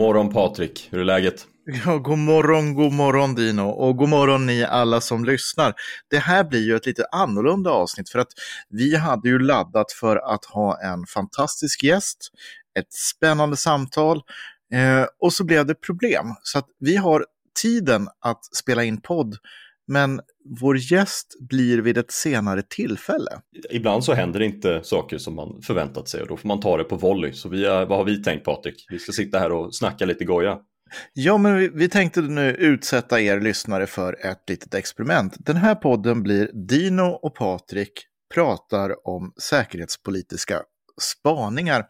morgon Patrik, hur är läget? Ja, god morgon, god morgon Dino och god morgon ni alla som lyssnar. Det här blir ju ett lite annorlunda avsnitt för att vi hade ju laddat för att ha en fantastisk gäst, ett spännande samtal eh, och så blev det problem. Så att vi har tiden att spela in podd men vår gäst blir vid ett senare tillfälle. Ibland så händer det inte saker som man förväntat sig och då får man ta det på volley. Så vi är, vad har vi tänkt Patrik? Vi ska sitta här och snacka lite goja. Ja, men vi, vi, tänkte nu utsätta er lyssnare för ett litet experiment. Den här podden blir Dino och Patrik pratar om säkerhetspolitiska spaningar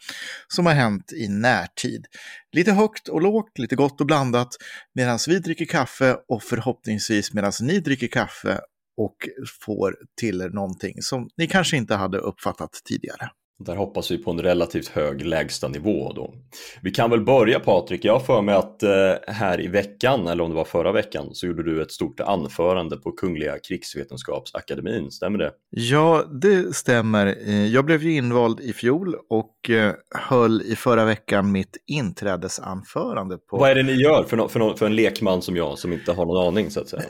som har hänt i närtid. Lite högt och lågt, lite gott och blandat medan vi dricker kaffe och förhoppningsvis medan ni dricker kaffe och får till er någonting som ni kanske inte hade uppfattat tidigare. Där hoppas vi på en relativt hög lägsta nivå då. Vi kan väl börja Patrik, jag har för mig att eh, här i veckan, eller om det var förra veckan, så gjorde du ett stort anförande på Kungliga krigsvetenskapsakademin, stämmer det? Ja, det stämmer. Eh, jag blev ju invald i fjol och eh, höll i förra veckan mitt inträdesanförande. På... Vad är det ni gör för, no för, no för en lekman som jag som inte har någon aning så att säga?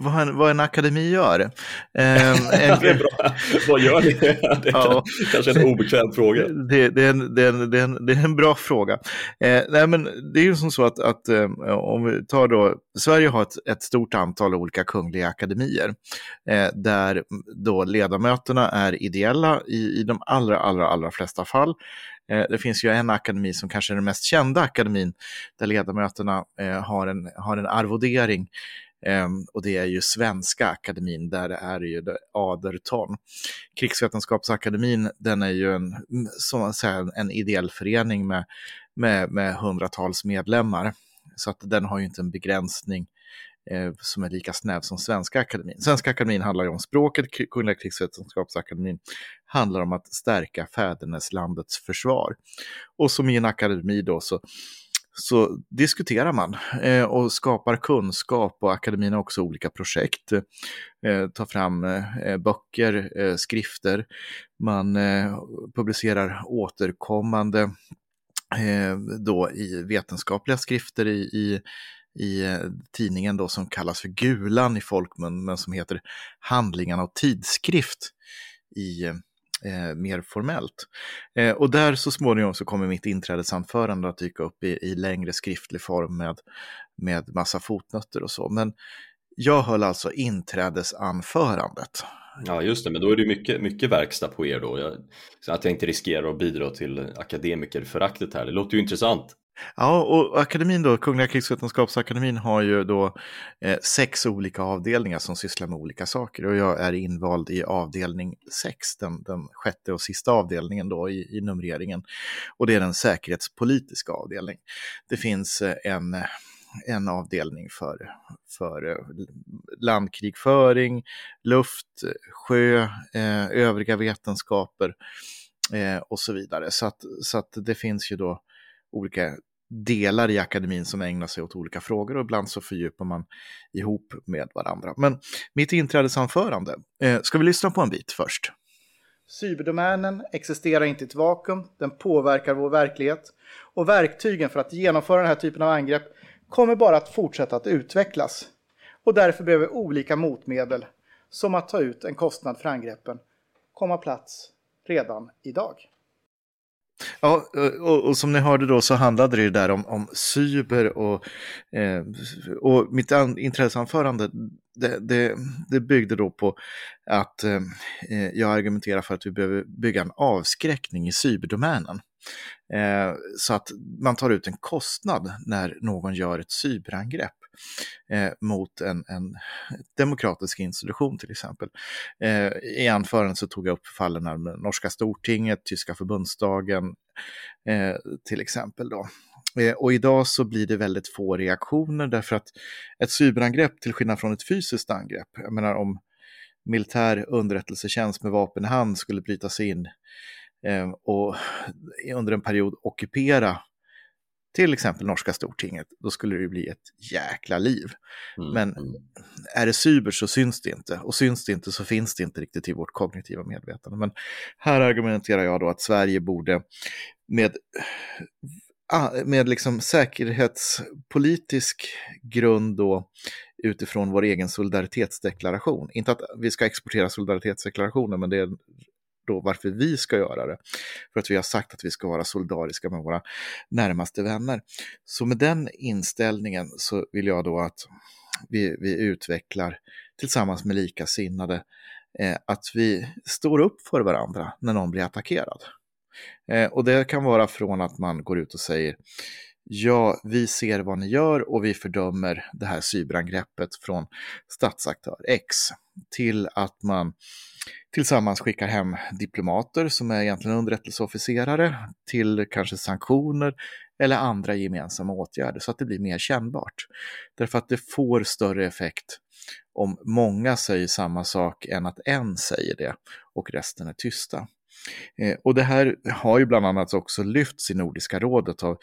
Vad en, vad en akademi gör? en... det är bra. Vad gör ni? Det är ja. kanske en obekväm obekväm fråga. Det, det, är, en, det, är, en, det, är, en, det är en bra fråga. Eh, nej, men det är ju som så att, att eh, om vi tar då, Sverige har ett, ett stort antal olika kungliga akademier eh, där då ledamöterna är ideella i, i de allra, allra, allra flesta fall. Eh, det finns ju en akademi som kanske är den mest kända akademin där ledamöterna eh, har, en, har en arvodering Ehm, och det är ju Svenska akademin, där det är ju Aderton. Krigsvetenskapsakademin, den är ju en, som man säger, en ideell förening med, med, med hundratals medlemmar. Så att den har ju inte en begränsning eh, som är lika snäv som Svenska akademin. Svenska akademin handlar ju om språket, Kungliga krigsvetenskapsakademin handlar om att stärka fäderneslandets försvar. Och som i en akademi då så så diskuterar man eh, och skapar kunskap och akademin har också olika projekt. Eh, tar fram eh, eh böcker, eh, skrifter, man eh, publicerar återkommande eh, då i vetenskapliga skrifter i, i i eh, tidningen då som kallas för Gulan i folkmun men som heter Handlingarna och tidskrift i eh, eh, mer formellt. Eh, och där så småningom så kommer mitt inträdesanförande att dyka upp i, i längre skriftlig form med, med massa fotnötter och så. Men jag höll alltså inträdesanförandet. Ja, just det, men då är det mycket, mycket verkstad på er då. Jag, att jag inte riskerar att bidra till akademikerföraktet här. Det låter ju intressant. Ja, och akademin då, Kungliga krigsvetenskapsakademin har ju då eh, sex olika avdelningar som sysslar med olika saker och jag är invald i avdelning sex, den, den sjätte och sista avdelningen då i, i numreringen. Och det är den säkerhetspolitiska avdelningen. Det finns eh, en en avdelning för, för eh, landkrigföring, luft, sjö, eh, övriga vetenskaper eh, och så vidare. Så att, så att det finns ju då olika delar i akademin som ägnar sig åt olika frågor och ibland så fördjupar man ihop med varandra. Men mitt inträdesanförande, eh, ska vi lyssna på en bit först? Cyberdomänen existerar inte i ett vakuum, den påverkar vår verklighet och verktygen för att genomföra den här typen av angrepp kommer bara att fortsätta att utvecklas. Och därför behöver olika motmedel, som att ta ut en kostnad för angreppen, komma plats redan idag. Ja, och, och, som ni hörde då så handlade det där om, om cyber och, eh, och mitt intresseanförande det, det, det, byggde då på att eh, eh, jag argumenterar för att vi behöver bygga en avskräckning i cyberdomänen. Eh, så att man tar ut en kostnad när någon gör ett cyberangrepp eh, mot en, en, demokratisk institution till exempel. Eh, I anförandet så tog jag upp fallen med norska stortinget, tyska förbundsdagen eh, till exempel. Då. Eh, och idag så blir det väldigt få reaktioner därför att ett cyberangrepp till skillnad från ett fysiskt angrepp, jag menar om militär underrättelsetjänst med vapen i hand skulle bryta sig in eh, och under en period ockupera till exempel norska stortinget, då skulle det bli ett jäkla liv. Mm. Men mm. är det cyber så syns det inte och syns det inte så finns det inte riktigt i vårt kognitiva medvetande. Men här argumenterar jag då att Sverige borde med med liksom säkerhetspolitisk grund då utifrån vår egen solidaritetsdeklaration. Inte att vi ska exportera solidaritetsdeklarationen, men det är då varför vi ska göra det. För att vi har sagt att vi ska vara solidariska med våra närmaste vänner. Så med den inställningen så vill jag då att vi, vi utvecklar tillsammans med likasinnade eh, att vi står upp för varandra när någon blir attackerad. Eh, och det kan vara från att man går ut och säger ja, vi ser vad ni gör och vi fördömer det här cyberangreppet från statsaktör X till att man tillsammans skickar hem diplomater som är egentligen underrättelseofficerare till kanske sanktioner eller andra gemensamma åtgärder så att det blir mer kännbart. Därför att det får större effekt om många säger samma sak än att en säger det och resten är tysta. Eh, och det här har ju bland annat också lyfts i Nordiska rådet. Av,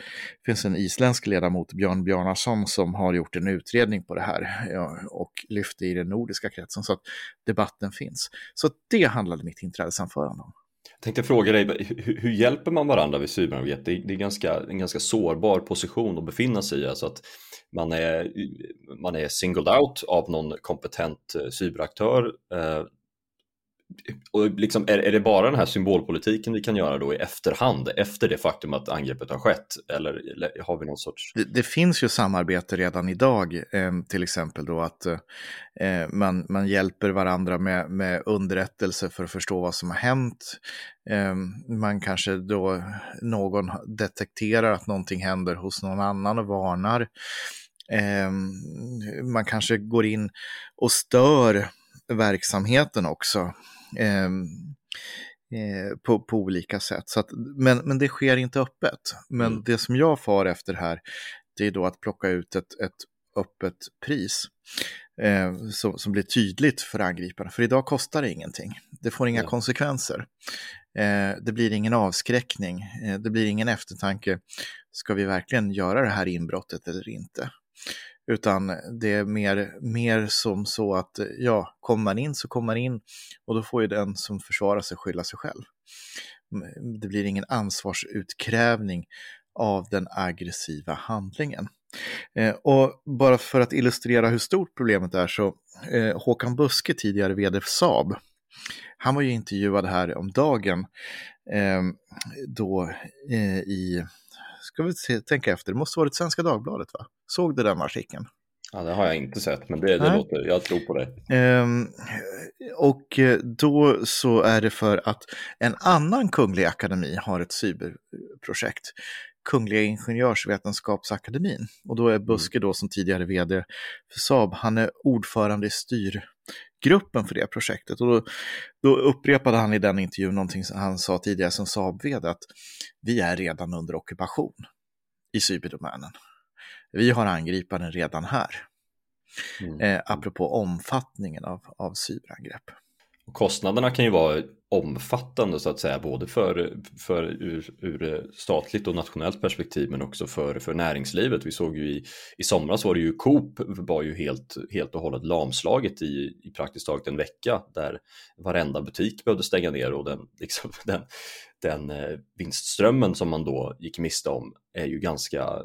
det finns en isländsk ledamot, Björn Bjarnason, som har gjort en utredning på det här och lyft det i den nordiska kretsen så att debatten finns. Så det handlade mitt inträdesanförande om. Jag tänkte fråga dig, hur, hjälper man varandra vid cyberangrepp? Det, det, är ganska, en ganska sårbar position att befinna sig i. Alltså att man, är, man är singled out av någon kompetent eh, cyberaktör. Eh, och liksom, är, är det bara den här symbolpolitiken vi kan göra då i efterhand, efter det faktum att angreppet har skett? Eller, eller har vi någon sorts... Det, det, finns ju samarbete redan idag, eh, till exempel då att eh, man, man hjälper varandra med, med underrättelse för att förstå vad som har hänt. Eh, man kanske då, någon detekterar att någonting händer hos någon annan och varnar. Eh, man kanske går in och stör verksamheten också. Ehm, eh, på, på olika sätt. Så att, men, men det sker inte öppet. Men mm. det som jag far efter här, det är då att plocka ut ett, ett öppet pris. Eh, som, som blir tydligt för angriparna. För idag kostar det ingenting. Det får inga mm. konsekvenser. Eh, det blir ingen avskräckning. Eh, det blir ingen eftertanke. Ska vi verkligen göra det här inbrottet eller inte? Utan det är mer, mer som så att ja, kommer man in så kommer man in och då får ju den som försvarar sig skylla sig själv. Det blir ingen ansvarsutkrävning av den aggressiva handlingen. Eh, och bara för att illustrera hur stort problemet är så eh, Håkan Buske, tidigare vd för Saab, han var ju intervjuad här om dagen eh, då eh, i ska vi se, tänka efter, det måste varit Svenska Dagbladet va? Såg du den artikeln? Ja, det har jag inte sett, men det, det låter, jag tror på det. Ehm, och eh, då så är det för att en annan kunglig akademi har ett cyberprojekt. Kungliga Ingenjörsvetenskapsakademin. Och då är mm. Buske då som tidigare vd för Saab, han är ordförande i styrgruppen för det projektet. Och då, då upprepade han i den intervjun någonting som han sa tidigare som Saab-vd, att vi är redan under ockupation i cyberdomänen. Vi har angriparen redan här. Mm. Eh, apropå omfattningen av, av cyberangrepp. Kostnaderna kan ju vara omfattande så att säga, både för, för ur, ur statligt och nationellt perspektiv men också för, för näringslivet. Vi såg ju i, i somras var det ju Coop var ju helt, helt och hållet lamslaget i, i praktiskt taget en vecka där varenda butik behövde stänga ner och den, liksom, den, den eh, vinstströmmen som man då gick miste om är ju ganska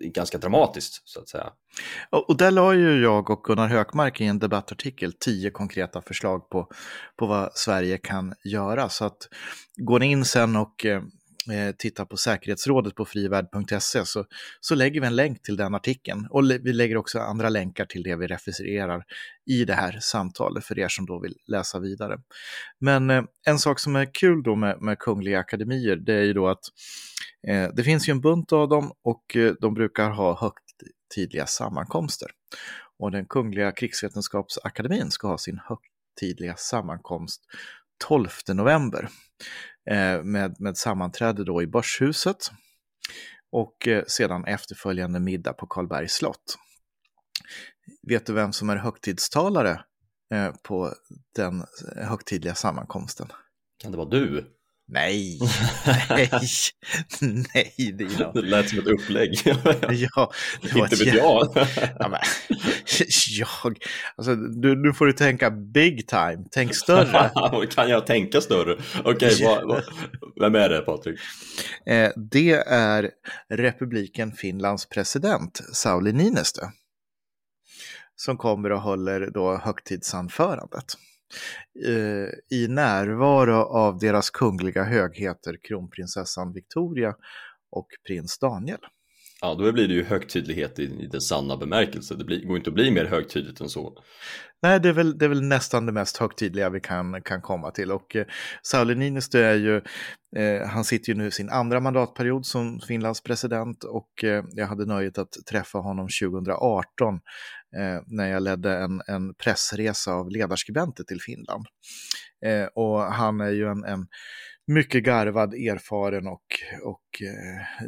ganska dramatiskt så att säga. Och där la ju jag och Gunnar Hökmark i en debattartikel tio konkreta förslag på, på vad Sverige kan göra. Så att går ni in sen och eh, eh, tittar på säkerhetsrådet på frivärd.se så, så lägger vi en länk till den artikeln. Och vi lägger också andra länkar till det vi refererar i det här samtalet för er som då vill läsa vidare. Men eh, en sak som är kul då med, med Kungliga Akademier det är ju då att Eh, det finns ju en bunt av dem och eh, de brukar ha högtidliga sammankomster. Och den Kungliga Krigsvetenskapsakademin ska ha sin högtidliga sammankomst 12 november Eh, med, med sammanträde då i Börshuset och eh, sedan efterföljande middag på Karlbergs slott. Vet du vem som är högtidstalare eh, på den högtidliga sammankomsten? Kan det vara du? Nej, nej, nej Dino. Det lät som ett upplägg. Ja, det var Inte vet jag. Ja, men, jag, alltså, du, nu får du tänka big time, tänk större. kan jag tänka större? Okej, vad- vem är det Patrik? Eh, det är republiken Finlands president Sauli Niinistö. Som kommer och håller då högtidsanförandet. Eh, I närvaro av deras kungliga högheter kronprinsessan Victoria och prins Daniel. Ja, då blir det ju högtidlighet i, i den sanna bemärkelse. Det blir, går inte att bli mer högtidligt än så. Nej, det är väl, det är väl nästan det mest högtidliga vi kan, kan komma till. Och eh, Sauli Niinistö är ju, eh, han sitter ju nu i sin andra mandatperiod som Finlands president och eh, jag hade nöjet att träffa honom 2018 eh, när jag ledde en, en pressresa av ledarskribenter till Finland. Eh, och han är ju en, en mycket garvad, erfaren och, och eh,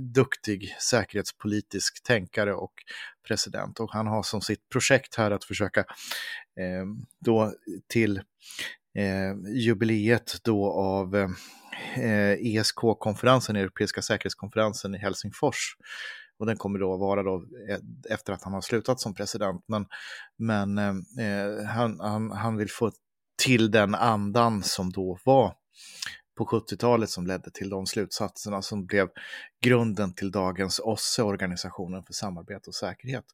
duktig säkerhetspolitisk tänkare och president. Och han har som sitt projekt här att försöka eh, då till eh, jubileet då av eh, ESK-konferensen, Europeiska säkerhetskonferensen i Helsingfors. Och den kommer då vara då eh, efter att han har slutat som president. Men, men eh, eh, han, han, han vill få till den andan som då var på 70-talet som ledde till de slutsatserna som blev grunden till dagens OSSE, Organisationen för samarbete och säkerhet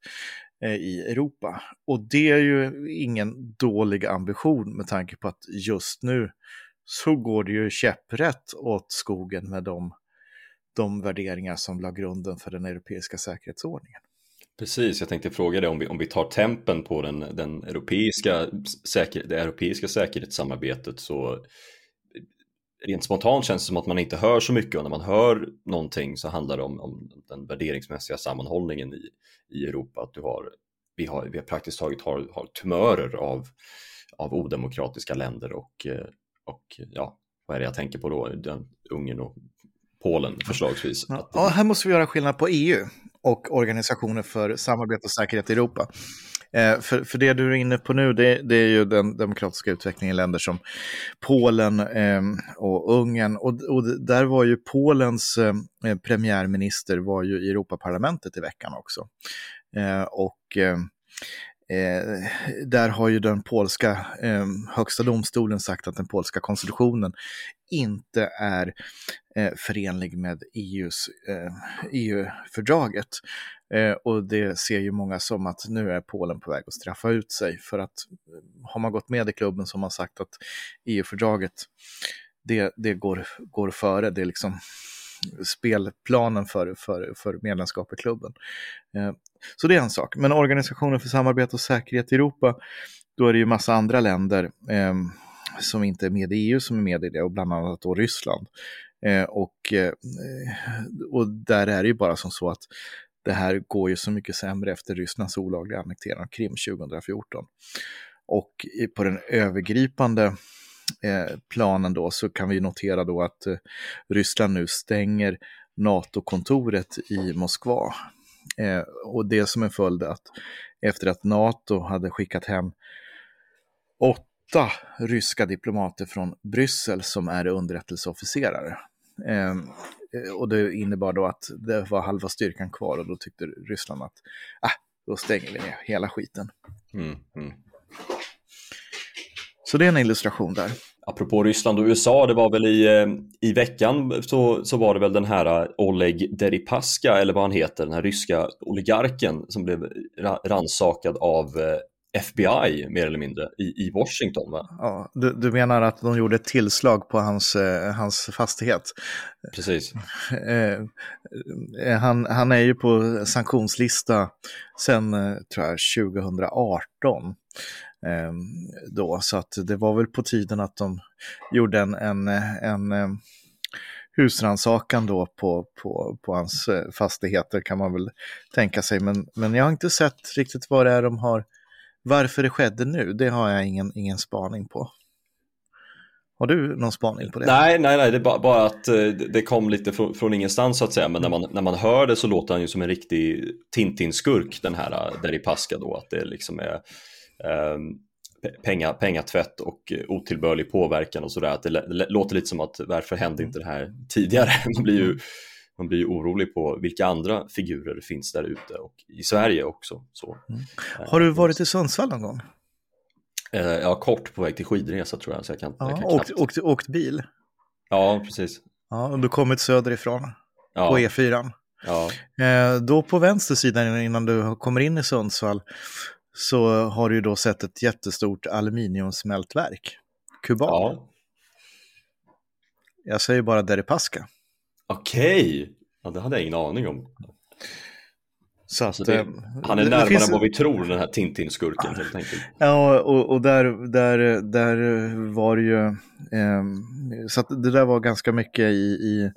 eh, i Europa. Och det är ju ingen dålig ambition med tanke på att just nu så går det ju käpprätt åt skogen med de, de värderingar som la grunden för den europeiska säkerhetsordningen. Precis, jag tänkte fråga dig om vi, om vi tar tempen på den, den europeiska säker, det europeiska säkerhetssamarbetet så rent spontant känns det som att man inte hör så mycket och när man hör någonting så handlar det om, om den värderingsmässiga sammanhållningen i, i Europa. Att du har, vi, har, vi har praktiskt taget har, har tumörer av, av odemokratiska länder och, och ja, vad är det jag tänker på då? Den, Ungern och Polen förslagsvis. Ja, ja, här måste vi göra skillnad på EU och Organisationen för samarbete och säkerhet i Europa. Eh, för, för det du är inne på nu, det, det är ju den demokratiska utvecklingen i länder som Polen eh, och Ungern. Och, och där var ju Polens eh, premiärminister var ju i Europaparlamentet i veckan också. Eh, och eh, Eh, där har ju den polska eh, högsta domstolen sagt att den polska konstitutionen inte är eh, förenlig med EUs, EU-fördraget. Eh, e Eh, och det ser ju många som att nu är Polen på väg att straffa ut sig för att eh, har man gått med i klubben som har sagt att EU-fördraget det, det går, går före, det är liksom spelplanen för, för, för medlemskap i klubben. Eh, så det är en sak. Men Organisationen för samarbete och säkerhet i Europa, då är det ju massa andra länder eh, som inte är med i EU som är med i det och bland annat då Ryssland. Eh, och, eh, och där är det ju bara som så att det här går ju så mycket sämre efter Rysslands olagliga annektering av Krim 2014. Och på den övergripande eh, planen då så kan vi notera då att eh, Ryssland nu stänger NATO-kontoret i Moskva. Eh, och det som en följd att efter att NATO hade skickat hem åtta ryska diplomater från Bryssel som är underrättelseofficerare. Ehm, och det innebar då att det var halva styrkan kvar och då tyckte Ryssland att ah, då stänger vi ner hela skiten. Mm, mm. Så det är en illustration där. Apropå Ryssland och USA, det var väl i, i veckan så, så var det väl den här Oleg Deripaska, eller vad han heter, den här ryska oligarken som blev ransakad av FBI mer eller mindre i, i Washington. Va? Ja, du, du menar att de gjorde ett tillslag på hans, eh, hans fastighet? Precis. Eh, han, han är ju på sanktionslista sedan, tror jag, 2018 då, så att det var väl på tiden att de gjorde en, en, en, en husrannsakan då på, på, på hans fastigheter kan man väl tänka sig. Men, men jag har inte sett riktigt vad det är de har, varför det skedde nu, det har jag ingen, ingen spaning på. Har du någon spaning på det? Nej, nej, nej, det är bara, bara att eh, det kom lite från, från, ingenstans så att säga. Men när man, när man hör det så låter han ju som en riktig Tintin-skurk, den här eh, Deripaska då. Att det liksom är eh, penga, pengatvätt och eh, otillbörlig påverkan och sådär. Att det, det låter lite som att varför hände inte det här tidigare? Man blir ju, man blir ju orolig på vilka andra figurer det finns där ute och i Sverige också. Så. Mm. Har du varit i Sundsvall någon gång? Ja, kort på väg till skidresa tror jag. Så jag kan, ja, jag kan åkt, åkt, åkt bil? Ja, precis. Ja, och du kommit söderifrån ja. på E4. Ja. Eh, då på vänster sida innan du kommer in i Sundsvall så har du då sett ett jättestort aluminiumsmältverk, Kubal. Ja. Jag säger bara Deripaska. Okej, okay. ja, det hade jag ingen aning om. Så att, det, eh, han är närmare finns... än vad vi tror, den här Tintin-skurken helt enkelt. Ja, och, och, där, där, där var det ju, eh, så att det där var ganska mycket i, i,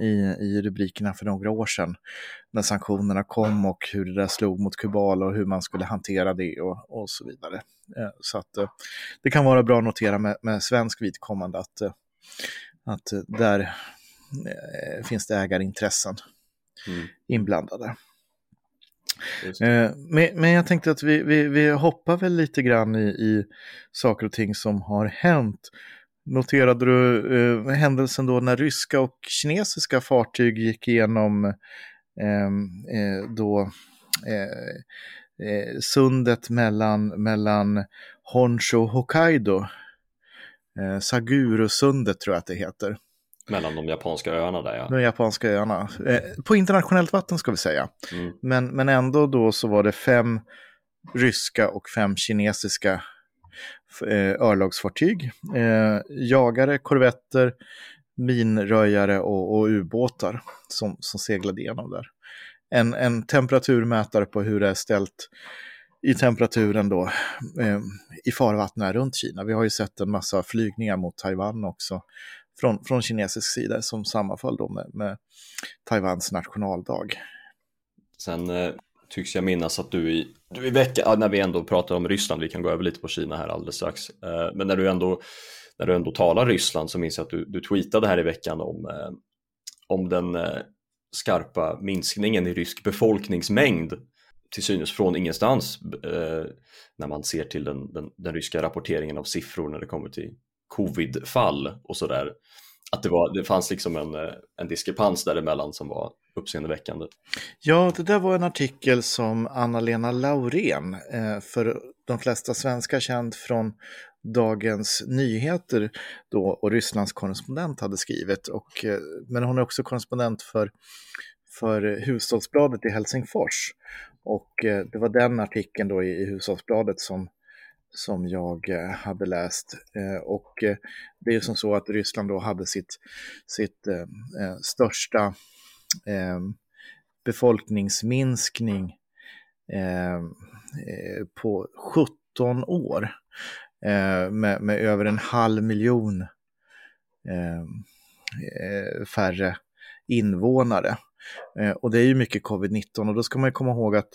i, i rubrikerna för några år sedan när sanktionerna kom och hur det där slog mot Kubala och hur man skulle hantera det och, och så vidare. Eh, så att eh, det kan vara bra att notera med, med svensk vidkommande att, eh, att där eh, finns det ägarintressen mm. inblandade. Eh, men, men jag tänkte att vi, vi, vi hoppar väl lite grann i, i saker och ting som har hänt. Noterade du eh, händelsen då när ryska och kinesiska fartyg gick igenom ehm, eh, då, eh, eh, sundet mellan, mellan Honshu och Hokkaido? Eh, Saguro-sundet tror jag att det heter. Mellan de japanska öarna där ja. De japanska öarna. Eh, på internationellt vatten ska vi säga. Mm. Men, men ändå då så var det fem ryska och fem kinesiska eh, örlogsfartyg. Eh, jagare, korvetter, minröjare och, och ubåtar som, som seglade igenom där. En, en temperaturmätare på hur det är ställt i temperaturen då eh, i farvattnen runt Kina. Vi har ju sett en massa flygningar mot Taiwan också från, från kinesisk sida som sammanföll då med, med Taiwans nationaldag. Sen eh, tycks jag minnas att du i, du i veckan, när vi ändå pratar om Ryssland, vi kan gå över lite på Kina här alldeles strax, eh, men när du ändå när du ändå talar Ryssland så minns jag att du, du tweetade här i veckan om, eh, om den eh, skarpa minskningen i rysk befolkningsmängd till synes från ingenstans eh, när man ser till den, den, den, ryska rapporteringen av siffror när det kommer till covidfall och sådär. Att det, var, det fanns liksom en, eh, en diskrepans däremellan som var uppseendeväckande. Ja, det där var en artikel som Anna-Lena Laurén, eh, för de flesta svenskar känd från Dagens Nyheter då, och Rysslands korrespondent hade skrivit. Och, eh, men hon är också korrespondent för, för Hushållsbladet i Helsingfors. Och det var den artikeln då i, i Hushållsbladet som som jag eh, hade läst. Eh, och eh, det är som så att Ryssland då hade sitt, sitt största befolkningsminskning på 17 år med, med över en halv miljon färre invånare. Och det är ju mycket covid-19 och då ska man ju komma ihåg att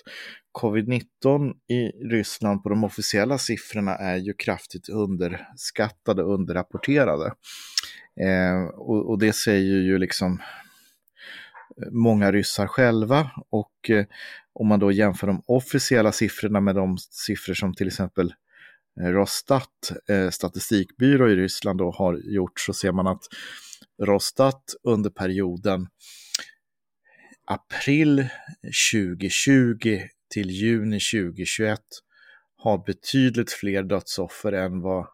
covid-19 i Ryssland på de officiella siffrorna är ju kraftigt underskattade underrapporterade. Eh, och, och, det säger ju liksom eh, många ryssar själva och eh, om man då jämför de officiella siffrorna med de siffror som till exempel eh, Rostat, eh, statistikbyrå i Ryssland, då har gjort så ser man att Rostat under perioden april 2020 till juni 2021 har betydligt fler dödsoffer än vad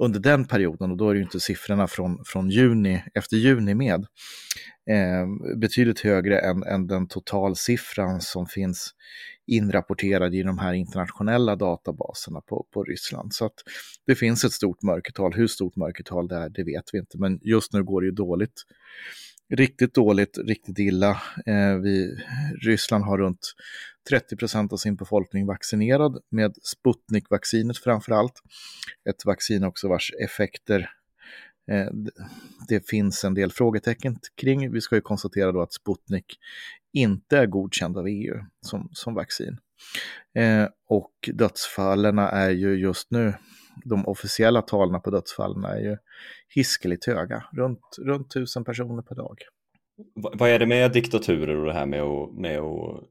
under den perioden, och då är det ju inte siffrorna från, från juni, efter juni med, eh, betydligt högre än, än den totalsiffran som finns inrapporterad i de här internationella databaserna på, på Ryssland. Så att det finns ett stort mörkertal. Hur stort mörkertal det är, det vet vi inte, men just nu går det ju dåligt riktigt dåligt, riktigt illa. Eh, vi, Ryssland har runt 30 procent av sin befolkning vaccinerad med Sputnik-vaccinet framför allt. Ett vaccin också vars effekter eh, det finns en del frågetecken kring. Vi ska ju konstatera då att Sputnik inte är godkänd av EU som, som vaccin. Eh, och dödsfallen är ju just nu de officiella talen på dödsfallen är ju hiskeligt höga, runt, runt tusen personer per dag. vad är det med diktaturer och det här med att, med att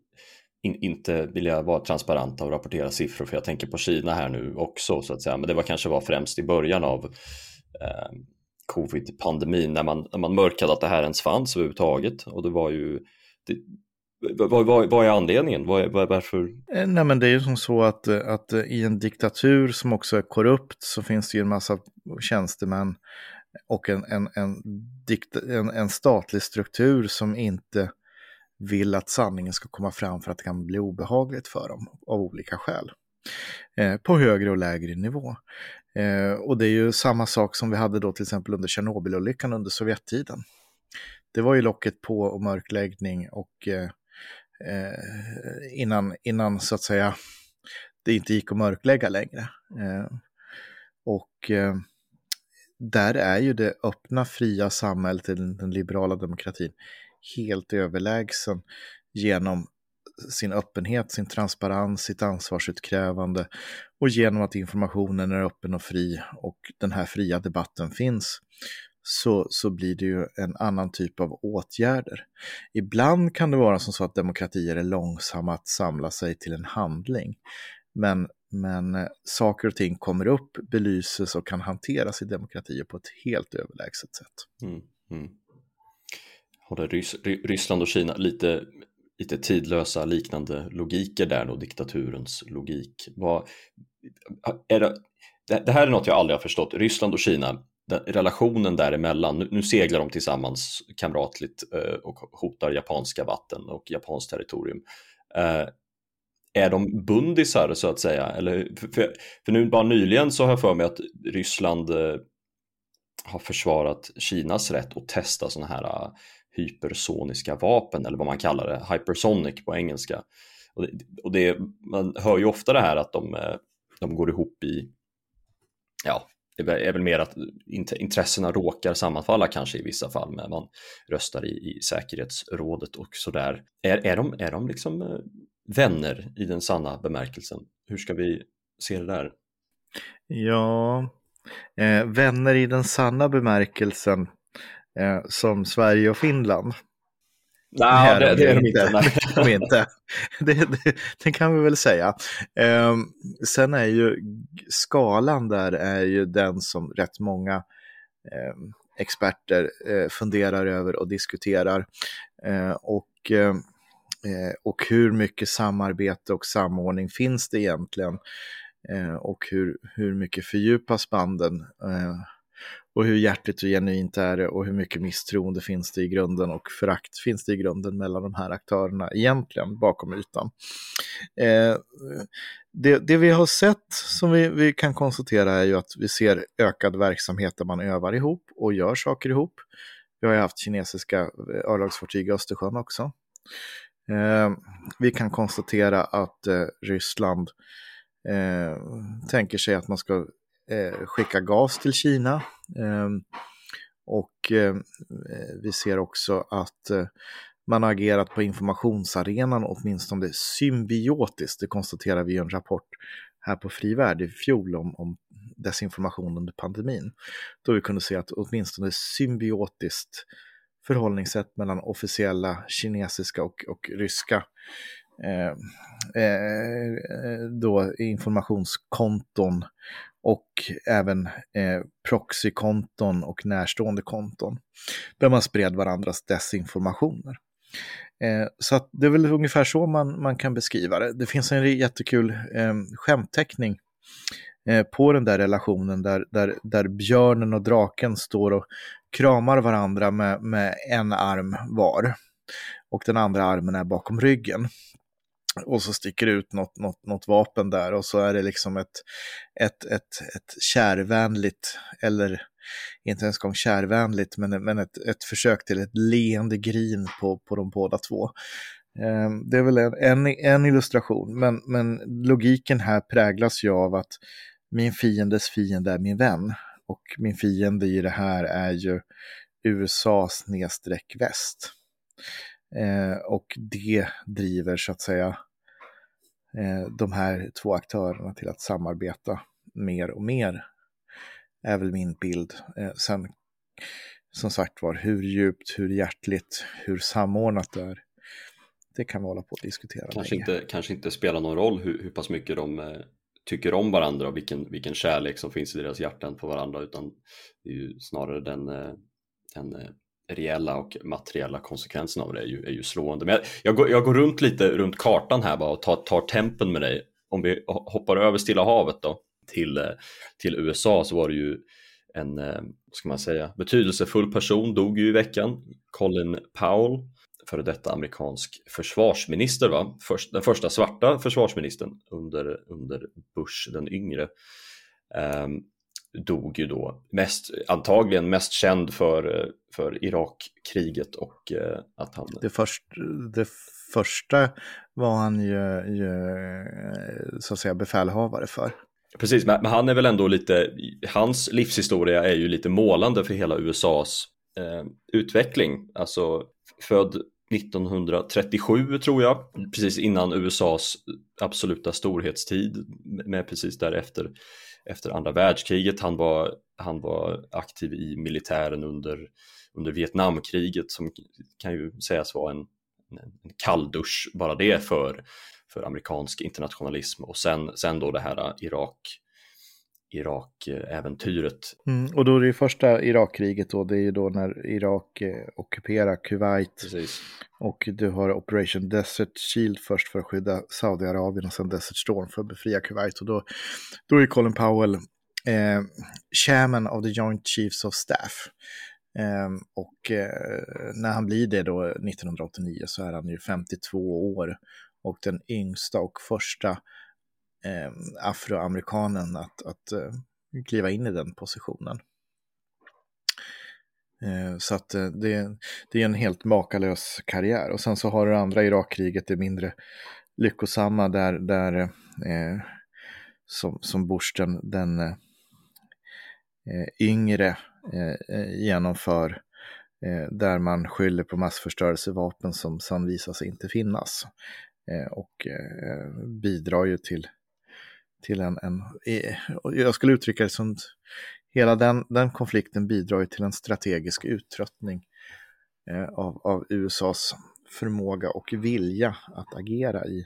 in, inte vilja vara transparenta och rapportera siffror för jag tänker på Kina här nu också så att säga. Men det var kanske var främst i början av eh, covid-pandemin när man, när man mörkade att det här ens fanns överhuvudtaget och det var ju det, vad, vad, vad, är anledningen? Vad, vad, varför? Eh, nej, men det är ju som så att, eh, att eh, i en diktatur som också är korrupt så finns det ju en massa tjänstemän och en, en, en, dikt, en, en statlig struktur som inte vill att sanningen ska komma fram för att det kan bli obehagligt för dem av olika skäl. Eh, på högre och lägre nivå. Eh, och det är ju samma sak som vi hade då till exempel under Tjernobylolyckan under Sovjettiden. Det var ju locket på och mörkläggning och eh, eh innan, innan så att säga det inte gick att mörklägga längre. Eh, och eh, där är ju det öppna, fria samhället, den, den liberala demokratin, helt överlägsen genom sin öppenhet, sin transparens, sitt ansvarsutkrävande och genom att informationen är öppen och fri och den här fria debatten finns så, så blir det ju en annan typ av åtgärder. Ibland kan det vara som så att demokratier är långsamma att samla sig till en handling. Men, men eh, saker och ting kommer upp, belyses och kan hanteras i demokratier på ett helt överlägset sätt. Mm, mm. Har Rys Ryssland och Kina lite, lite tidlösa liknande logiker där då, diktaturens logik? Vad, är det, det här är något jag aldrig har förstått. Ryssland och Kina, relationen däremellan, nu, nu seglar de tillsammans kamratligt eh, och hotar japanska vatten och japanskt territorium. Eh, är de bundisar så att säga? Eller, för, för, nu bara nyligen så har jag för mig att Ryssland eh, har försvarat Kinas rätt att testa sådana här eh, hypersoniska vapen eller vad man kallar det, hypersonic på engelska. Och det, och det, man hör ju ofta det här att de, eh, de går ihop i, ja, det är väl mer att intressena råkar sammanfalla kanske i vissa fall, men man röstar i, i säkerhetsrådet och sådär. Är, är, de, är de liksom eh, vänner i den sanna bemärkelsen? Hur ska vi se det där? Ja, eh, vänner i den sanna bemärkelsen eh, som Sverige och Finland. Nej, det, det, är de inte. Nej. de inte. Det, det, det, kan vi väl säga. Eh, sen är ju skalan där är ju den som rätt många eh, experter eh, funderar över och diskuterar. Eh, och Eh, och hur mycket samarbete och samordning finns det egentligen? Och hur, hur mycket fördjupas banden? Och hur hjärtligt och genuint är det och hur mycket misstroende finns det i grunden och förakt finns det i grunden mellan de här aktörerna egentligen bakom ytan. Eh, det, det, vi har sett som vi, vi, kan konstatera är ju att vi ser ökad verksamhet där man övar ihop och gör saker ihop. Vi har ju haft kinesiska eh, örlogsfartyg i Östersjön också. Eh, vi kan konstatera att eh, Ryssland eh, tänker sig att man ska eh, skicka gas till Kina. Eh, och ehm, eh, vi ser också att eh, man har agerat på informationsarenan åtminstone symbiotiskt. Det konstaterar vi i en rapport här på Frivärd i fjol om, om desinformation under pandemin. Då vi kunde se att åtminstone symbiotiskt förhållningssätt mellan officiella kinesiska och, och ryska Eh, eh, då informationskonton och även eh, proxykonton och närstående konton där man spred varandras desinformationer. Eh, så att det är väl ungefär så man, man kan beskriva det. Det finns en jättekul eh, skämtteckning eh, på den där relationen där, där, där björnen och draken står och kramar varandra med, med en arm var. Och den andra armen är bakom ryggen. Och så sticker det ut något, något, något vapen där och så är det liksom ett, ett, ett, ett kärvänligt, eller inte ens gång kärvänligt, men, men ett, ett försök till ett leende grin på, på de båda två. Eh, det är väl en, en, en, illustration, men, men logiken här präglas ju av att min fiendes fiende är min vän. Och min fiende i det här är ju USA snedstreck väst. Eh, och det driver så att säga eh, de här två aktörerna till att samarbeta mer och mer. Är väl min bild. Eh, sen som sagt var, hur djupt, hur hjärtligt, hur samordnat det är. det kan vi hålla på att diskutera kanske länge. Inte, kanske inte spelar någon roll hur, hur pass mycket de eh, tycker om varandra och vilken, vilken kärlek som finns i deras hjärtan på varandra utan det är ju snarare den, eh, den eh, reella och materiella konsekvenserna av det är ju, är ju slående. Men jag, jag, går, jag går runt lite runt kartan här bara och tar, tar tempen med dig. Om vi hoppar över Stilla havet då till, eh, till USA så var det ju en, eh, vad ska man säga, betydelsefull person dog ju i veckan, Colin Powell före detta amerikansk försvarsminister, va? Först, den första svarta försvarsministern under, under Bush den yngre. Um, dog ju då, mest, antagligen mest känd för, för Irakkriget och uh, att han... Det, först, det första var han ju, ju så att säga befälhavare för. Precis, men han är väl ändå lite, hans livshistoria är ju lite målande för hela USAs eh, utveckling. Alltså född 1937 tror jag, precis innan USAs absoluta storhetstid med precis därefter efter andra världskriget. Han var, han var aktiv i militären under, under Vietnamkriget som kan ju sägas vara en, en kalldusch bara det för, för amerikansk internationalism och sen, sen då det här Irak Irak-äventyret. Mm, och då är det första Irakkriget då, det är ju då när Irak eh, ockuperar Kuwait. Precis. Och du har Operation Desert Shield först för att skydda Saudiarabien och sen Desert Storm för att befria Kuwait. Och då, då är Colin Powell eh, chairman of the Joint Chiefs of Staff. Eh, och eh, när han blir det då 1989 så är han ju 52 år och den yngsta och första eh, afroamerikanen att, att eh, kliva in i den positionen. Eh, så att eh, det, det är en helt makalös karriär. Och sen så har du andra Irakkriget, det mindre lyckosamma där, där eh, som, som Bush den, den eh, yngre eh, eh genomför eh, där man skyller på massförstörelsevapen som sedan visar sig inte finnas. Eh, och bidrar ju till till en, en jag skulle uttrycka det som hela den, den konflikten bidrar ju till en strategisk uttröttning eh, av, av USAs förmåga och vilja att agera i,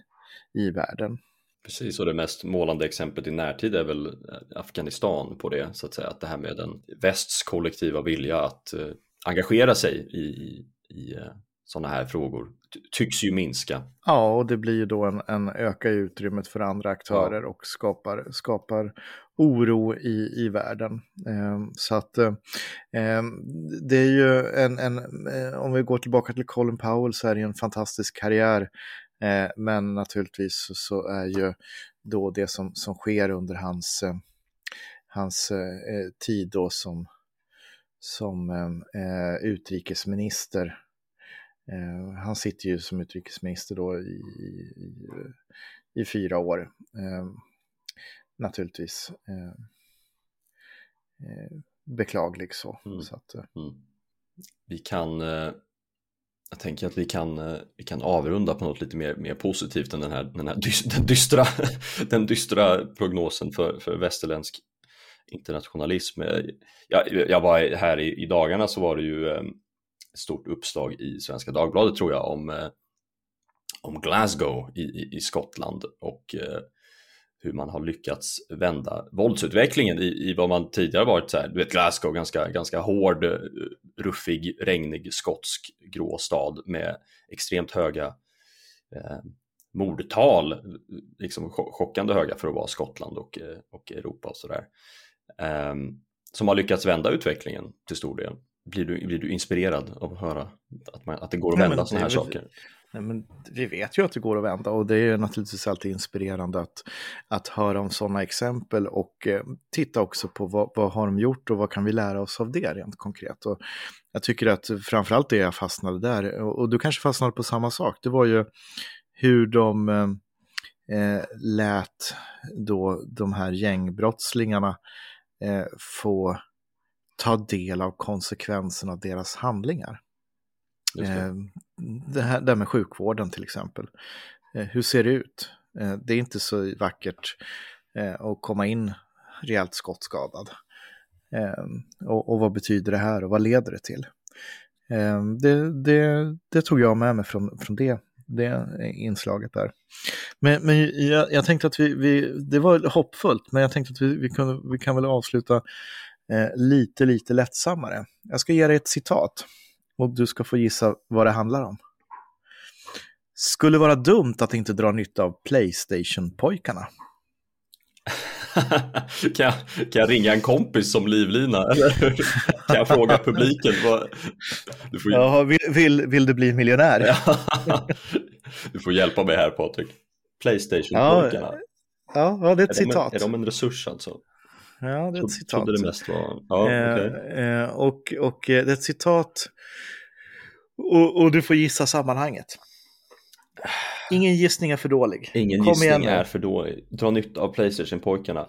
i världen. Precis, och det mest målande exemplet i närtid är väl eh, Afghanistan på det, så att säga, att det här med den västs kollektiva vilja att eh, engagera sig i, i i eh, sådana här frågor tycks ju minska. Ja, och det blir ju då en, en ökar utrymmet för andra aktörer ja. och skapar, skapar oro i, i världen. Eh, så att eh, det är ju en, en eh, om vi går tillbaka till Colin Powell så är det ju en fantastisk karriär. Eh, men naturligtvis så är ju då det som, som sker under hans, eh, hans eh, tid då som, som utrikesminister Eh, han sitter ju som utrikesminister då i, i, i fyra år, eh, naturligtvis. Eh, eh beklaglig så. Mm. så att, eh. mm. Vi kan, eh, jag tänker att vi kan, vi kan avrunda på något lite mer, mer positivt än den här, den här dystra, den dystra, den dystra prognosen för, för västerländsk internationalism. Jag, jag var här i, i dagarna så var det ju stort uppslag i Svenska Dagbladet tror jag om, eh, om Glasgow i, i, i Skottland och eh, hur man har lyckats vända våldsutvecklingen i, i vad man tidigare varit så här, du vet Glasgow, ganska, ganska hård, eh, ruffig, regnig skotsk grå stad med extremt höga eh, mordtal, liksom chockande höga för att vara Skottland och, och Europa och sådär. Eh, som har lyckats vända utvecklingen till stor del blir du, blir du inspirerad av att höra att, man, att det går att vända sådana här saker? Nej, men vi vet ju att det går att vända och det är naturligtvis alltid inspirerande att, att höra om sådana exempel och eh, titta också på vad, vad har de gjort och vad kan vi lära oss av det rent konkret. Och jag tycker att framförallt det jag fastnade där, och, och du kanske fastnade på samma sak, det var ju hur de eh, eh lät då de här gängbrottslingarna eh, få ta del av konsekvenserna av deras handlingar. Det. Eh, det. här, det här med sjukvården till exempel. Eh, hur ser det ut? Eh, det är inte så vackert att komma in rejält skottskadad. Och, och vad betyder det här och vad leder det till? Det, det, det, tog jag med mig från, från det, det inslaget där. Men, men jag, jag tänkte att vi, vi, det var hoppfullt, men jag tänkte att vi, vi, kunde, vi kan väl avsluta eh, lite, lite lättsammare. Jag ska ge dig ett citat och du ska få gissa vad det handlar om. Skulle vara dumt att inte dra nytta av Playstation-pojkarna. kan, jag, kan jag ringa en kompis som livlina? Kan jag fråga publiken? Vad... Du får... ja, vill, vill, vill, du bli miljonär? du får hjälpa mig här Patrik. Playstation-pojkarna. Ja, ja, det är ett är citat. De, är de en resurs alltså? Ja, det är ett citat. Trodde det mest var... Ja, eh, okay. eh, och, och eh, det är ett citat och, och du får gissa sammanhanget. Ingen gissning är för dålig. Ingen Kom gissning är för dålig. Dra nytta av Playstation-pojkarna.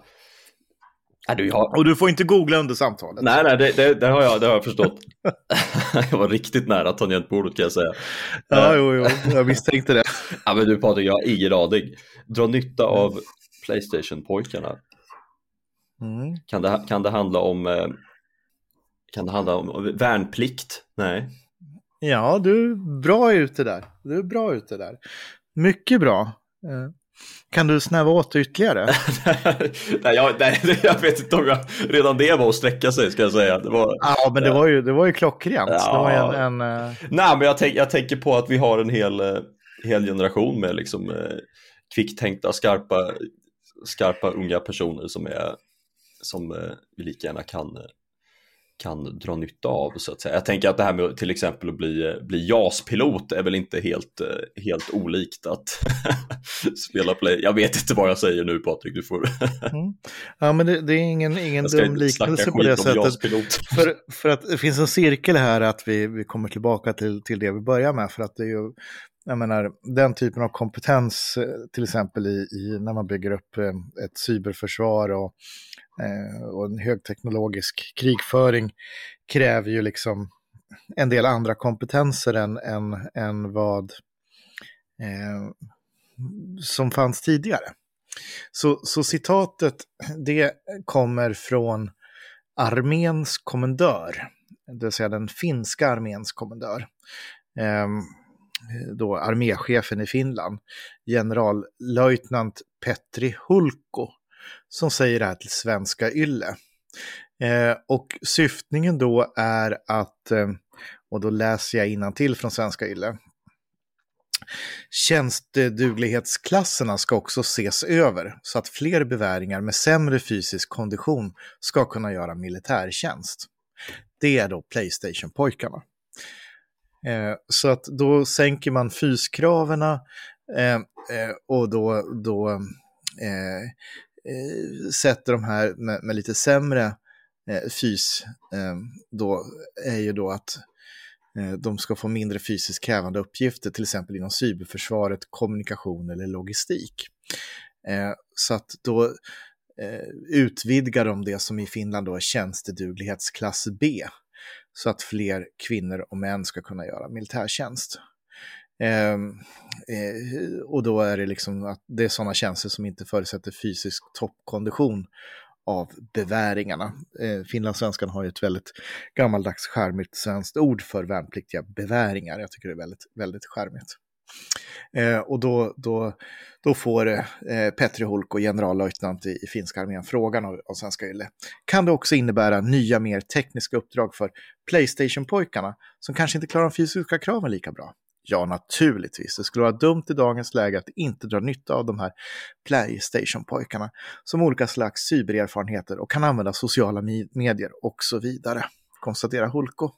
du har... Och du får inte googla under samtalet. Nej, nej, det, det, det har, jag, det har jag förstått. jag var riktigt nära tangentbordet kan jag säga. Ja, jo, jo, jag misstänkte det. ja, men du Patrik, jag har ingen aning. Dra nytta av Playstation-pojkarna. Mm. Kan, det, kan det handla om eh, kan det handla om värnplikt? Nej. Ja, du är bra ute där. Du är bra ute där. Mycket bra. Eh, kan du snäva åt ytterligare? nej, jag, nej, jag vet inte om jag, redan det var att sträcka sig ska jag säga. Det var, ja, men det var ju, det var ju klockrent. Ja, det var en, en, uh... Nej, men jag, tänk, jag tänker på att vi har en hel, hel generation med liksom, kvicktänkta, skarpa, skarpa unga personer som, är, som vi lika gärna kan kan dra nytta av så att säga. Jag tänker att det här med till exempel att bli, bli JAS-pilot är väl inte helt, eh, helt olikt att spela play. Jag vet inte vad jag säger nu Patrik, du får... mm. Ja men det, det är ingen, ingen dum liknelse på det sättet. För, för att det finns en cirkel här att vi, vi kommer tillbaka till, till det vi börjar med för att det är ju jag menar, den typen av kompetens, eh, till exempel i, i när man bygger upp eh, ett cyberförsvar och Eh, Eh, och en högteknologisk krigföring kräver ju liksom en del andra kompetenser än, än, än vad eh, som fanns tidigare. Så, så citatet, det kommer från arméns kommendör, det vill säga den finska arméns kommendör. Eh, då arméchefen i Finland, generallöjtnant Petri Hulko som säger det här till svenska Ylle. Eh, och syftningen då är att, eh, och då läser jag till från svenska Ylle, tjänstduglighetsklasserna ska också ses över så att fler beväringar med sämre fysisk kondition ska kunna göra militärtjänst. Det är då Playstation-pojkarna. Eh, så att då sänker man fyskraven eh, eh, och då, då eh, Eh, sätter de här med, med lite sämre eh, fys, eh, då är ju då att eh, de ska få mindre fysiskt krävande uppgifter, till exempel inom cyberförsvaret, kommunikation eller logistik. Eh, så att då eh, utvidgar de det som i Finland då är tjänsteduglighetsklass B, så att fler kvinnor och män ska kunna göra militärtjänst. Ehm, eh, och då är det liksom att det är sådana tjänster som inte förutsätter fysisk toppkondition av beväringarna. Eh, Finlandssvenskan har ju ett väldigt gammaldags skärmigt svenskt ord för värnpliktiga beväringar. Jag tycker det är väldigt, väldigt skärmigt. Eh, och då, då, då får eh, Petri Hulko, generallöjtnant i, i finska armén, frågan av, av svenska Yle. Kan det också innebära nya, mer tekniska uppdrag för Playstation-pojkarna som kanske inte klarar de fysiska kraven lika bra? Ja, naturligtvis. Det skulle vara dumt i dagens läge att inte dra nytta av de här Playstation-pojkarna som olika slags cybererfarenheter och kan använda sociala medier och så vidare, konstaterar Hulko.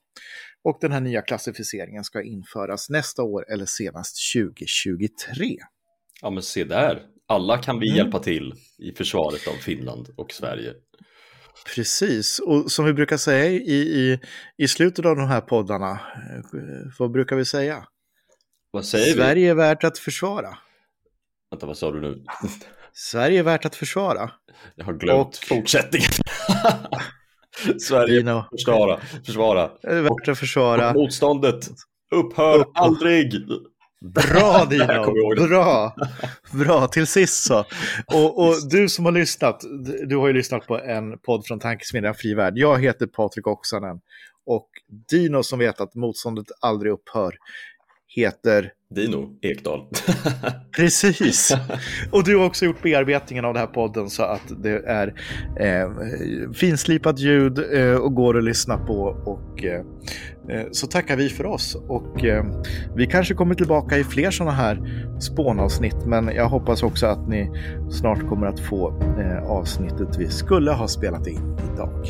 Och den här nya klassificeringen ska införas nästa år eller senast 2023. Ja, men se där. Alla kan vi mm. hjälpa till i försvaret av Finland och Sverige. Precis, och som vi brukar säga i, i, i slutet av de här poddarna, eh, vad brukar vi säga? Vad säger Sverige vi? är värt att försvara. Vänta, vad sa du nu? Sverige är värt att försvara. Jag har glömt och... fortsättningen. Sverige, Dino. försvara, försvara. Det är värt att försvara. Och motståndet, upphör Upp. aldrig. Bra Dino, bra. Bra, till sist så. Och, och, du som har lyssnat, du har ju lyssnat på en podd från Tankesmedjan Fri Värld. Jag heter Patrik Oksanen och Dino som vet att motståndet aldrig upphör heter Dino Ekdal. Precis. Och du har också gjort bearbetningen av den här podden så att det är eh, finslipat ljud eh, och går att lyssna på. Och eh, eh så tackar vi för oss. Och eh, vi kanske kommer tillbaka i fler sådana här spånavsnitt. Men jag hoppas också att ni snart kommer att få eh, avsnittet vi skulle ha spelat in idag.